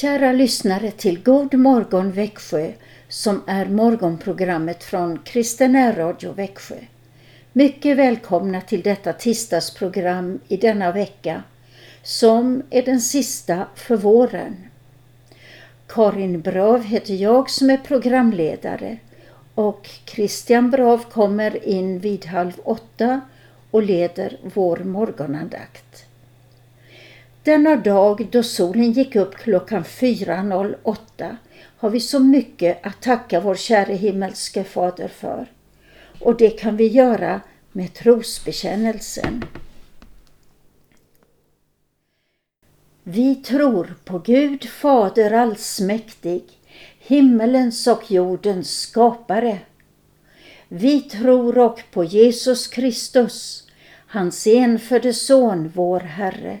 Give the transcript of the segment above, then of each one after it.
Kära lyssnare till God morgon Växjö som är morgonprogrammet från Kristen Radio Växjö. Mycket välkomna till detta tisdagsprogram i denna vecka som är den sista för våren. Karin Brav heter jag som är programledare och Christian Brav kommer in vid halv åtta och leder vår morgonandakt. Denna dag då solen gick upp klockan 4.08 har vi så mycket att tacka vår käre himmelske Fader för. Och det kan vi göra med trosbekännelsen. Vi tror på Gud Fader allsmäktig, himmelens och jordens skapare. Vi tror och på Jesus Kristus, hans enfödde Son, vår Herre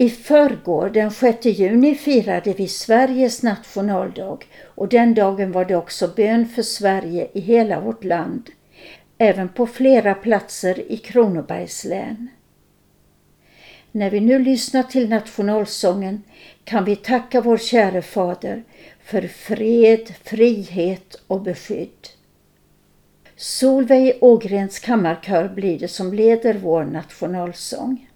I förrgår, den 6 juni, firade vi Sveriges nationaldag och den dagen var det också bön för Sverige i hela vårt land, även på flera platser i Kronobergs län. När vi nu lyssnar till nationalsången kan vi tacka vår käre Fader för fred, frihet och beskydd. Solveig Ågrens kammarkör blir det som leder vår nationalsång.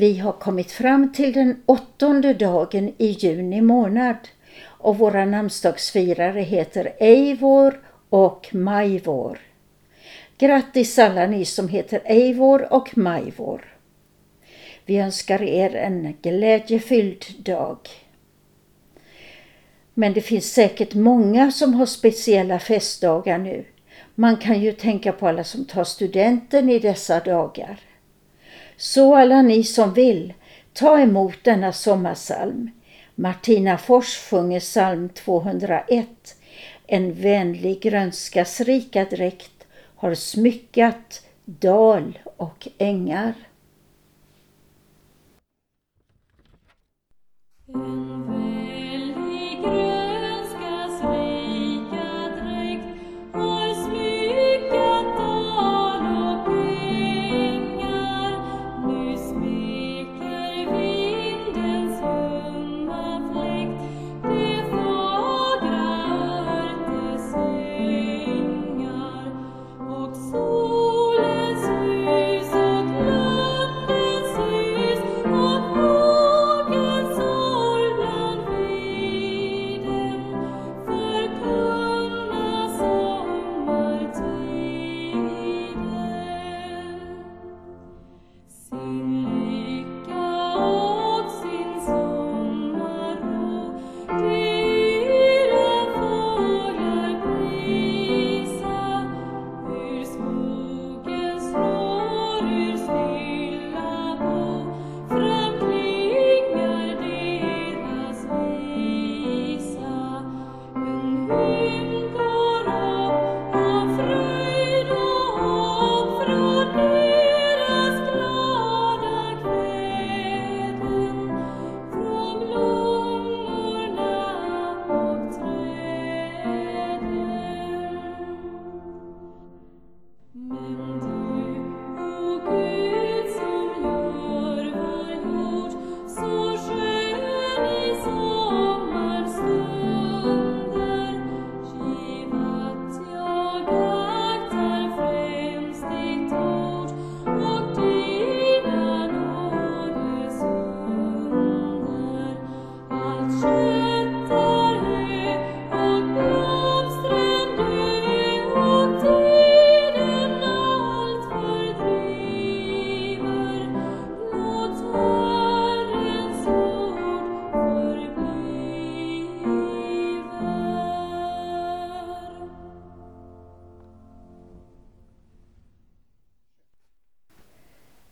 Vi har kommit fram till den åttonde dagen i juni månad och våra namnsdagsfirare heter Eivor och Majvor. Grattis alla ni som heter Eivor och Majvor. Vi önskar er en glädjefylld dag. Men det finns säkert många som har speciella festdagar nu. Man kan ju tänka på alla som tar studenten i dessa dagar. Så alla ni som vill, ta emot denna sommarsalm. Martina Fors sjunger psalm 201. En vänlig grönskas rika dräkt har smyckat dal och ängar. grönskas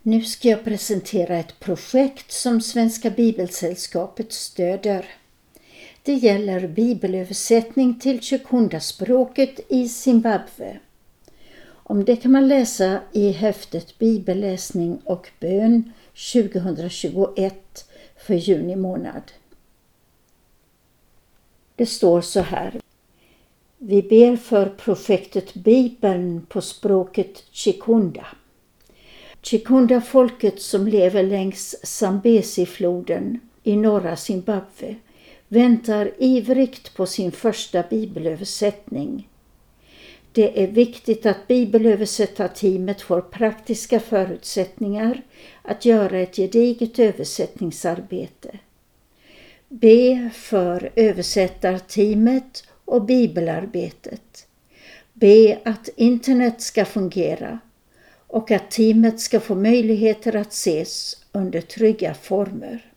Nu ska jag presentera ett projekt som Svenska Bibelsällskapet stöder. Det gäller bibelöversättning till Chikunda-språket i Zimbabwe. Om det kan man läsa i häftet Bibelläsning och bön 2021 för juni månad. Det står så här. Vi ber för projektet Bibeln på språket Chikunda. Chikunda-folket som lever längs Zambezi-floden i norra Zimbabwe väntar ivrigt på sin första bibelöversättning. Det är viktigt att bibelöversättarteamet får praktiska förutsättningar att göra ett gediget översättningsarbete. Be för översättarteamet och bibelarbetet. Be att internet ska fungera och att teamet ska få möjligheter att ses under trygga former.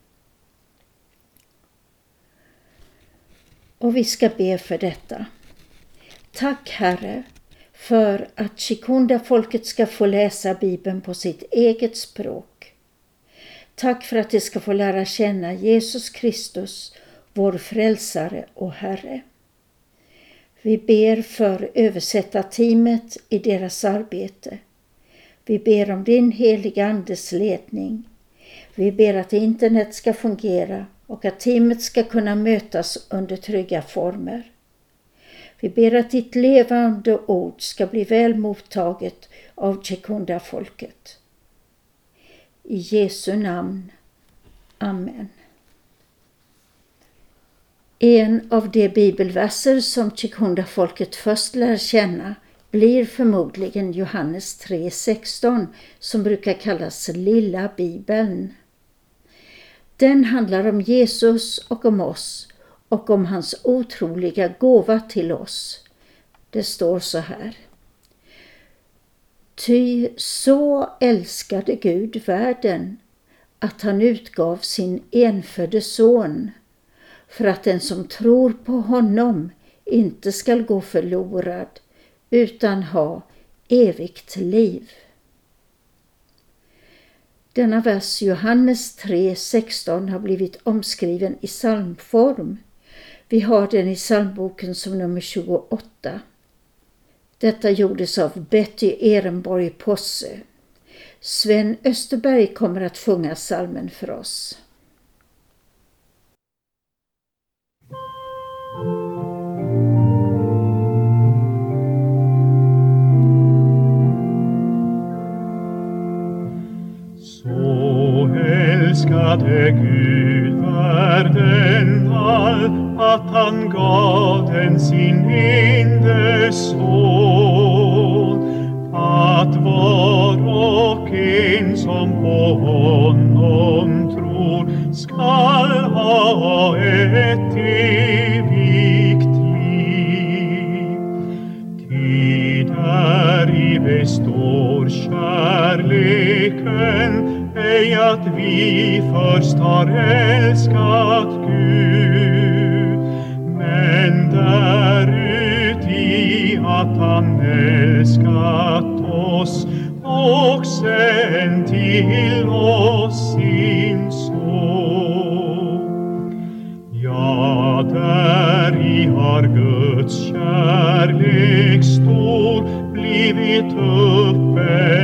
Och vi ska be för detta. Tack Herre för att Chikunda-folket ska få läsa Bibeln på sitt eget språk. Tack för att de ska få lära känna Jesus Kristus, vår frälsare och Herre. Vi ber för översättarteamet i deras arbete. Vi ber om din heliga Andes ledning. Vi ber att internet ska fungera och att teamet ska kunna mötas under trygga former. Vi ber att ditt levande ord ska bli väl mottaget av Chekunda-folket. I Jesu namn. Amen. En av de bibelverser som Chikunda-folket först lär känna blir förmodligen Johannes 3.16 som brukar kallas Lilla Bibeln. Den handlar om Jesus och om oss och om hans otroliga gåva till oss. Det står så här. Ty så älskade Gud världen att han utgav sin enfödde son för att den som tror på honom inte skall gå förlorad utan ha evigt liv. Denna vers, Johannes 3.16, har blivit omskriven i psalmform. Vi har den i psalmboken som nummer 28. Detta gjordes av Betty Ehrenborg Posse. Sven Österberg kommer att sjunga salmen för oss. Älskade Gud världen all att sin som på att vi först har älskat Gud, men däruti att han älskat oss och sänt till oss sin son. Ja, däri har Guds kärlek stor blivit uppenbar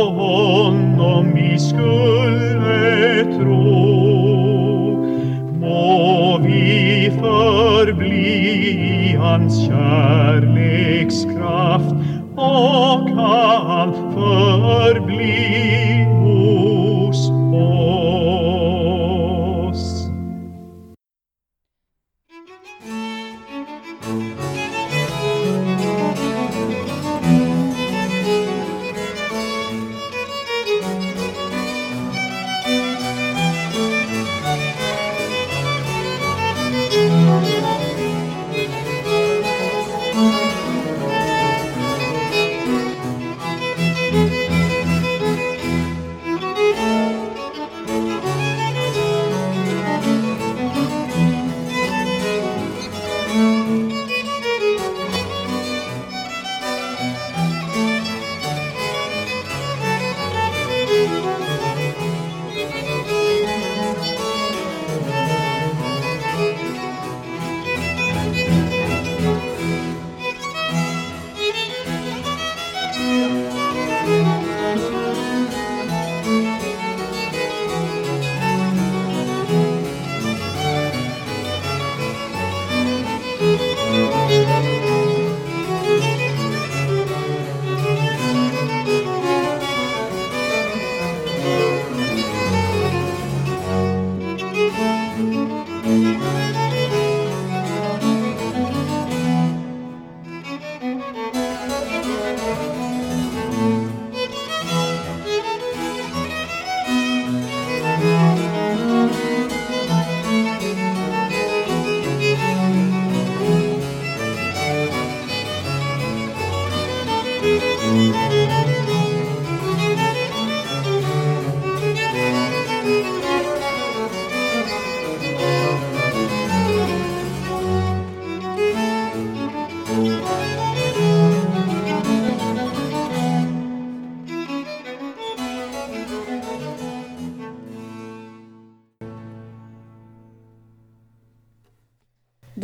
att på honom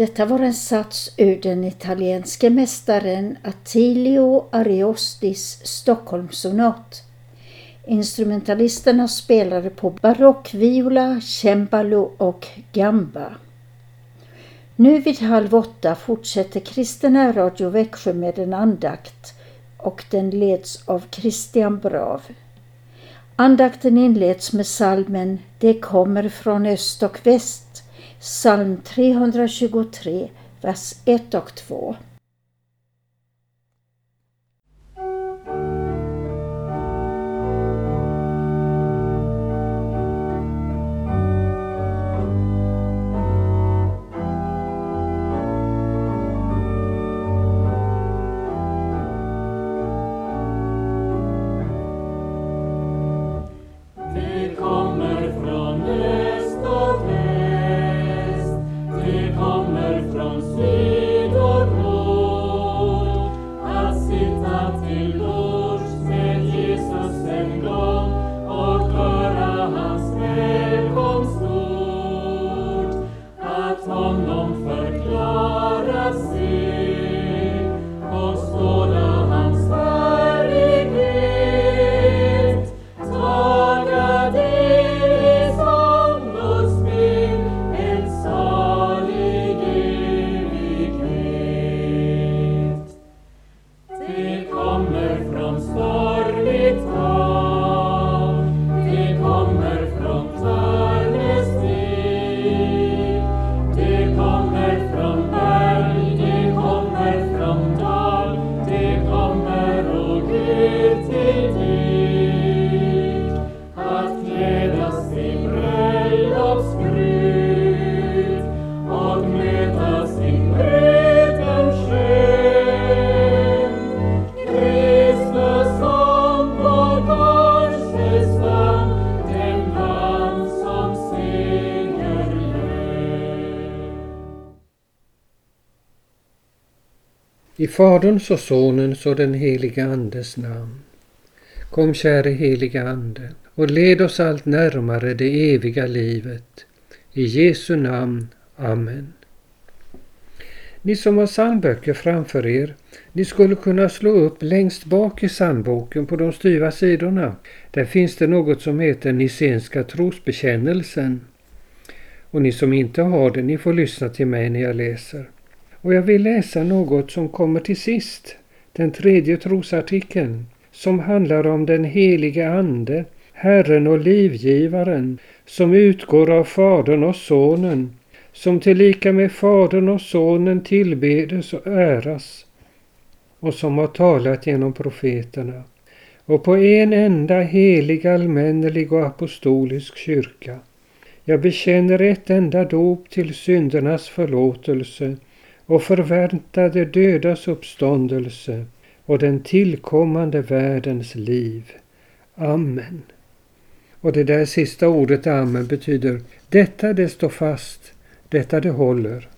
Detta var en sats ur den italienske mästaren Attilio Ariostis Stockholmssonat. Instrumentalisterna spelade på barockviola, cembalo och gamba. Nu vid halv åtta fortsätter Kristina Radio Växjö med en andakt och den leds av Christian Brav. Andakten inleds med salmen Det kommer från öst och väst, psalm 323, vers 1 och 2. Faderns och Sonens och den helige Andes namn. Kom käre helige Ande och led oss allt närmare det eviga livet. I Jesu namn. Amen. Ni som har psalmböcker framför er, ni skulle kunna slå upp längst bak i psalmboken på de styva sidorna. Där finns det något som heter Nicenska trosbekännelsen. Och ni som inte har det, ni får lyssna till mig när jag läser. Och jag vill läsa något som kommer till sist, den tredje trosartikeln, som handlar om den helige Ande, Herren och livgivaren, som utgår av Fadern och Sonen, som tillika med Fadern och Sonen tillbedes och äras, och som har talat genom profeterna, och på en enda helig, allmännelig och apostolisk kyrka. Jag bekänner ett enda dop till syndernas förlåtelse och förväntade dödas uppståndelse och den tillkommande världens liv. Amen. Och det där sista ordet amen betyder detta det står fast, detta det håller.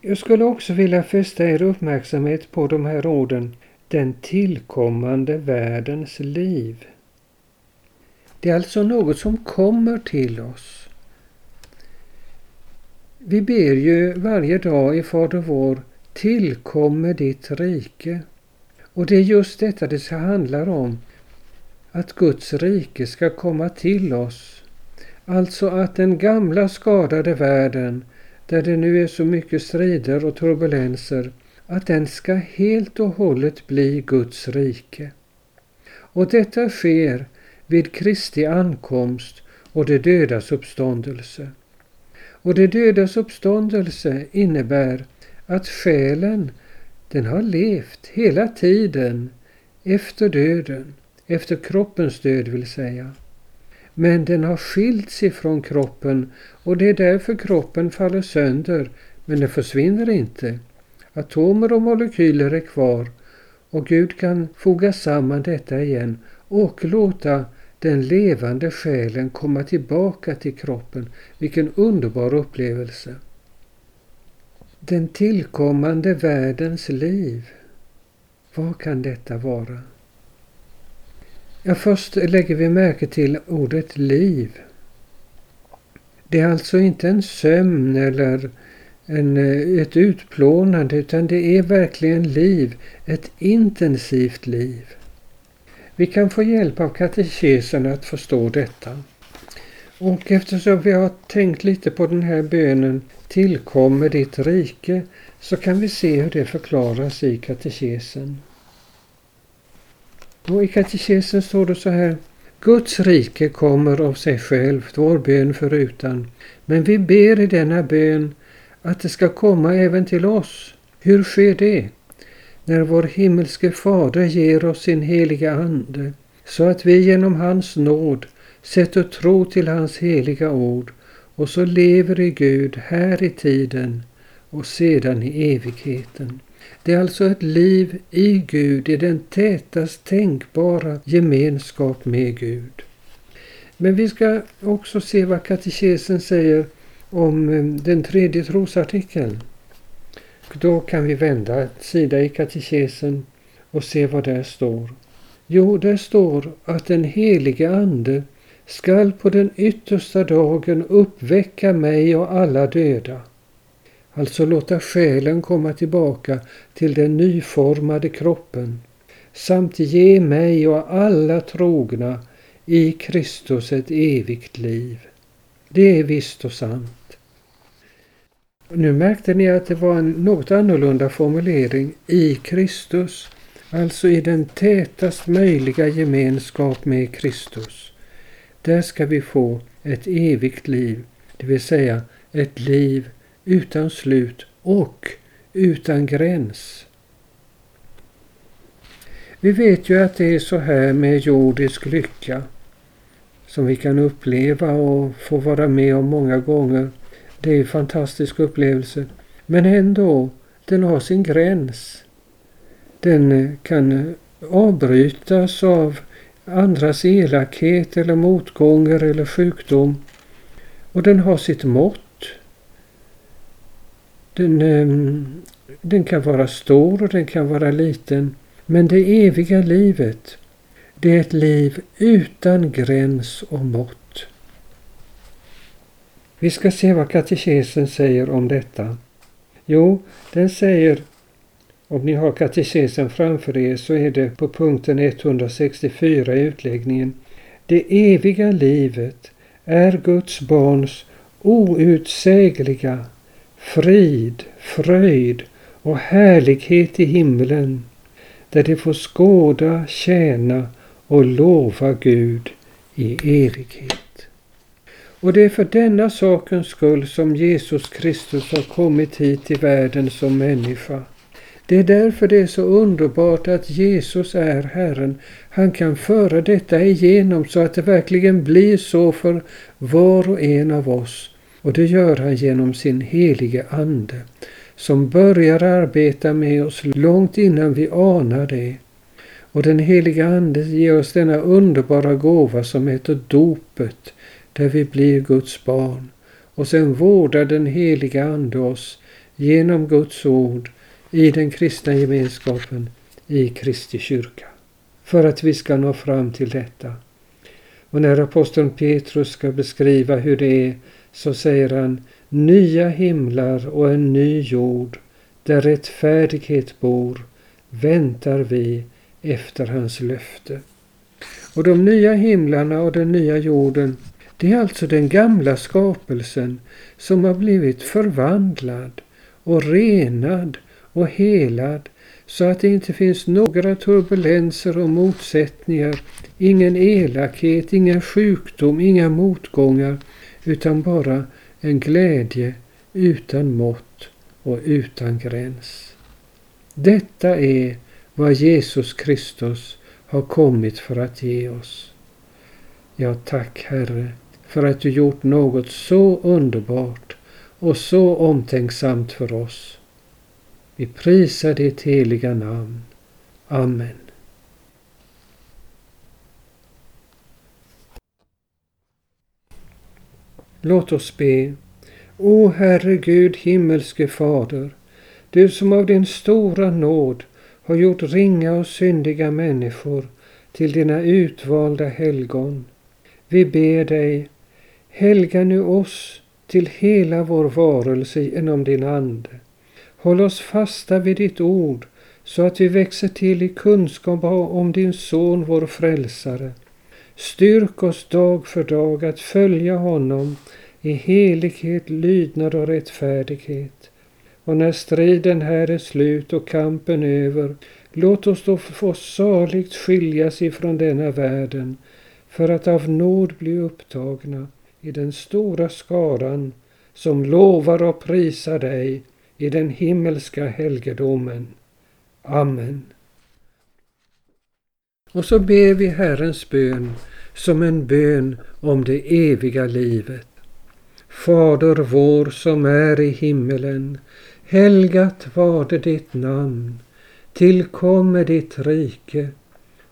Jag skulle också vilja fästa er uppmärksamhet på de här orden den tillkommande världens liv. Det är alltså något som kommer till oss. Vi ber ju varje dag i Fader vår, tillkomme ditt rike. Och det är just detta det handlar om, att Guds rike ska komma till oss. Alltså att den gamla skadade världen, där det nu är så mycket strider och turbulenser, att den ska helt och hållet bli Guds rike. Och detta sker vid Kristi ankomst och de dödas uppståndelse. Och det dödas uppståndelse innebär att själen, den har levt hela tiden efter döden, efter kroppens död vill säga. Men den har skilts ifrån kroppen och det är därför kroppen faller sönder, men den försvinner inte. Atomer och molekyler är kvar och Gud kan foga samman detta igen och låta den levande själen komma tillbaka till kroppen. Vilken underbar upplevelse! Den tillkommande världens liv. Vad kan detta vara? Ja, först lägger vi märke till ordet liv. Det är alltså inte en sömn eller en, eh, ett utplånande utan det är verkligen liv, ett intensivt liv. Vi kan få hjälp av katekesen att förstå detta. Och eftersom vi har tänkt lite på den här bönen Tillkommer ditt rike så kan vi se hur det förklaras i katekesen. Och I katekesen står det så här Guds rike kommer av sig självt, vår bön förutan. Men vi ber i denna bön att det ska komma även till oss. Hur sker det? När vår himmelske Fader ger oss sin heliga Ande, så att vi genom hans nåd sätter tro till hans heliga ord och så lever i Gud här i tiden och sedan i evigheten. Det är alltså ett liv i Gud, i den tätast tänkbara gemenskap med Gud. Men vi ska också se vad katekesen säger om eh, den tredje trosartikeln. Då kan vi vända sida i katekesen och se vad där står. Jo, där står att den helige Ande skall på den yttersta dagen uppväcka mig och alla döda. Alltså låta själen komma tillbaka till den nyformade kroppen samt ge mig och alla trogna i Kristus ett evigt liv. Det är visst och sant. Nu märkte ni att det var en något annorlunda formulering i Kristus, alltså i den tätast möjliga gemenskap med Kristus. Där ska vi få ett evigt liv, det vill säga ett liv utan slut och utan gräns. Vi vet ju att det är så här med jordisk lycka som vi kan uppleva och få vara med om många gånger. Det är en fantastisk upplevelse. Men ändå, den har sin gräns. Den eh, kan eh, avbrytas av andras elakhet eller motgångar eller sjukdom. Och den har sitt mått. Den, ehm, den kan vara stor och den kan vara liten. Men det eviga livet, det är ett liv utan gräns och mått. Vi ska se vad katekesen säger om detta. Jo, den säger om ni har katekesen framför er så är det på punkten 164 i utläggningen. Det eviga livet är Guds barns outsägliga frid, fröjd och härlighet i himlen där de får skåda, tjäna och lova Gud i evighet. Och det är för denna sakens skull som Jesus Kristus har kommit hit till världen som människa det är därför det är så underbart att Jesus är Herren. Han kan föra detta igenom så att det verkligen blir så för var och en av oss. Och det gör han genom sin helige Ande som börjar arbeta med oss långt innan vi anar det. Och den heliga Ande ger oss denna underbara gåva som heter dopet, där vi blir Guds barn. Och sen vårdar den heliga Ande oss genom Guds ord i den kristna gemenskapen i Kristi kyrka. För att vi ska nå fram till detta. Och när aposteln Petrus ska beskriva hur det är så säger han nya himlar och en ny jord där rättfärdighet bor väntar vi efter hans löfte. Och de nya himlarna och den nya jorden det är alltså den gamla skapelsen som har blivit förvandlad och renad och helad så att det inte finns några turbulenser och motsättningar, ingen elakhet, ingen sjukdom, inga motgångar, utan bara en glädje utan mått och utan gräns. Detta är vad Jesus Kristus har kommit för att ge oss. Ja, tack Herre för att du gjort något så underbart och så omtänksamt för oss. Vi prisar ditt heliga namn. Amen. Låt oss be. O Herre Gud, himmelske Fader, du som av din stora nåd har gjort ringa och syndiga människor till dina utvalda helgon. Vi ber dig, helga nu oss till hela vår varelse genom din Ande. Håll oss fasta vid ditt ord så att vi växer till i kunskap om din Son, vår Frälsare. Styrk oss dag för dag att följa honom i helighet, lydnad och rättfärdighet. Och när striden här är slut och kampen över, låt oss då få saligt skiljas ifrån denna världen för att av nåd bli upptagna i den stora skaran som lovar och prisar dig i den himmelska helgedomen. Amen. Och så ber vi Herrens bön som en bön om det eviga livet. Fader vår som är i himmelen. Helgat varde ditt namn. Tillkomme ditt rike.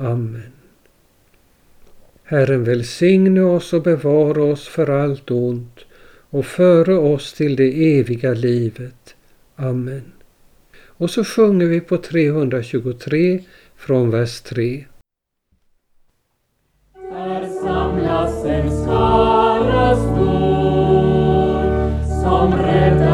Amen. Herren välsigne oss och bevara oss för allt ont och före oss till det eviga livet. Amen. Och så sjunger vi på 323 från vers 3. Där samlas en skara stor som räddar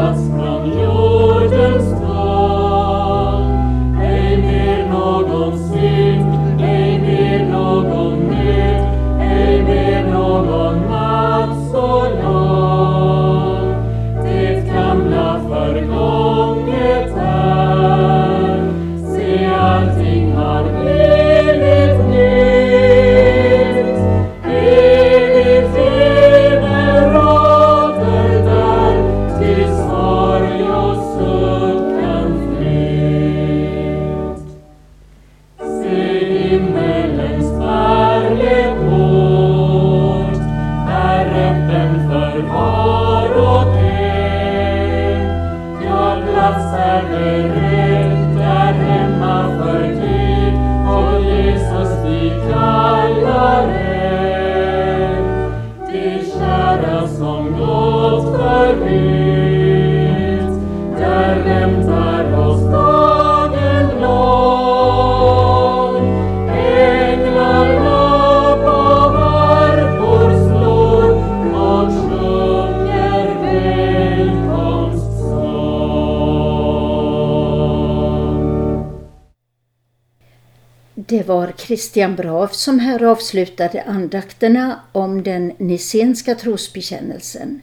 Det var Christian Brav som här avslutade andakterna om den nicenska trosbekännelsen.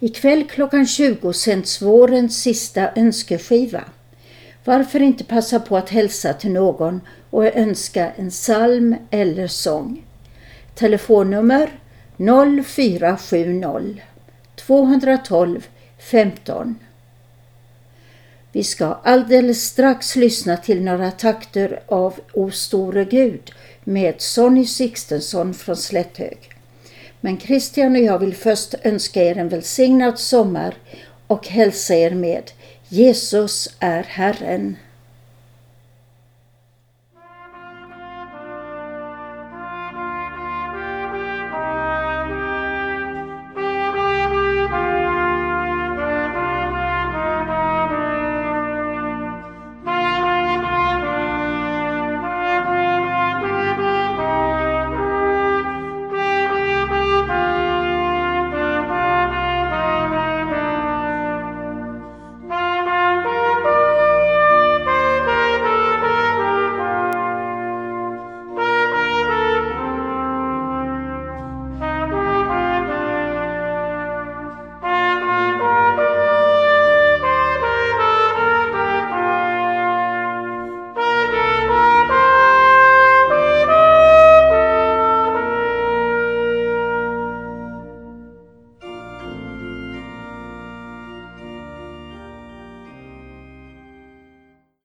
Ikväll klockan 20 sänds vårens sista önskeskiva. Varför inte passa på att hälsa till någon och önska en psalm eller sång? Telefonnummer 0470 212 15 vi ska alldeles strax lyssna till några takter av O store Gud med Sonny Sixtensson från Slätthög. Men Christian och jag vill först önska er en välsignad sommar och hälsa er med Jesus är Herren.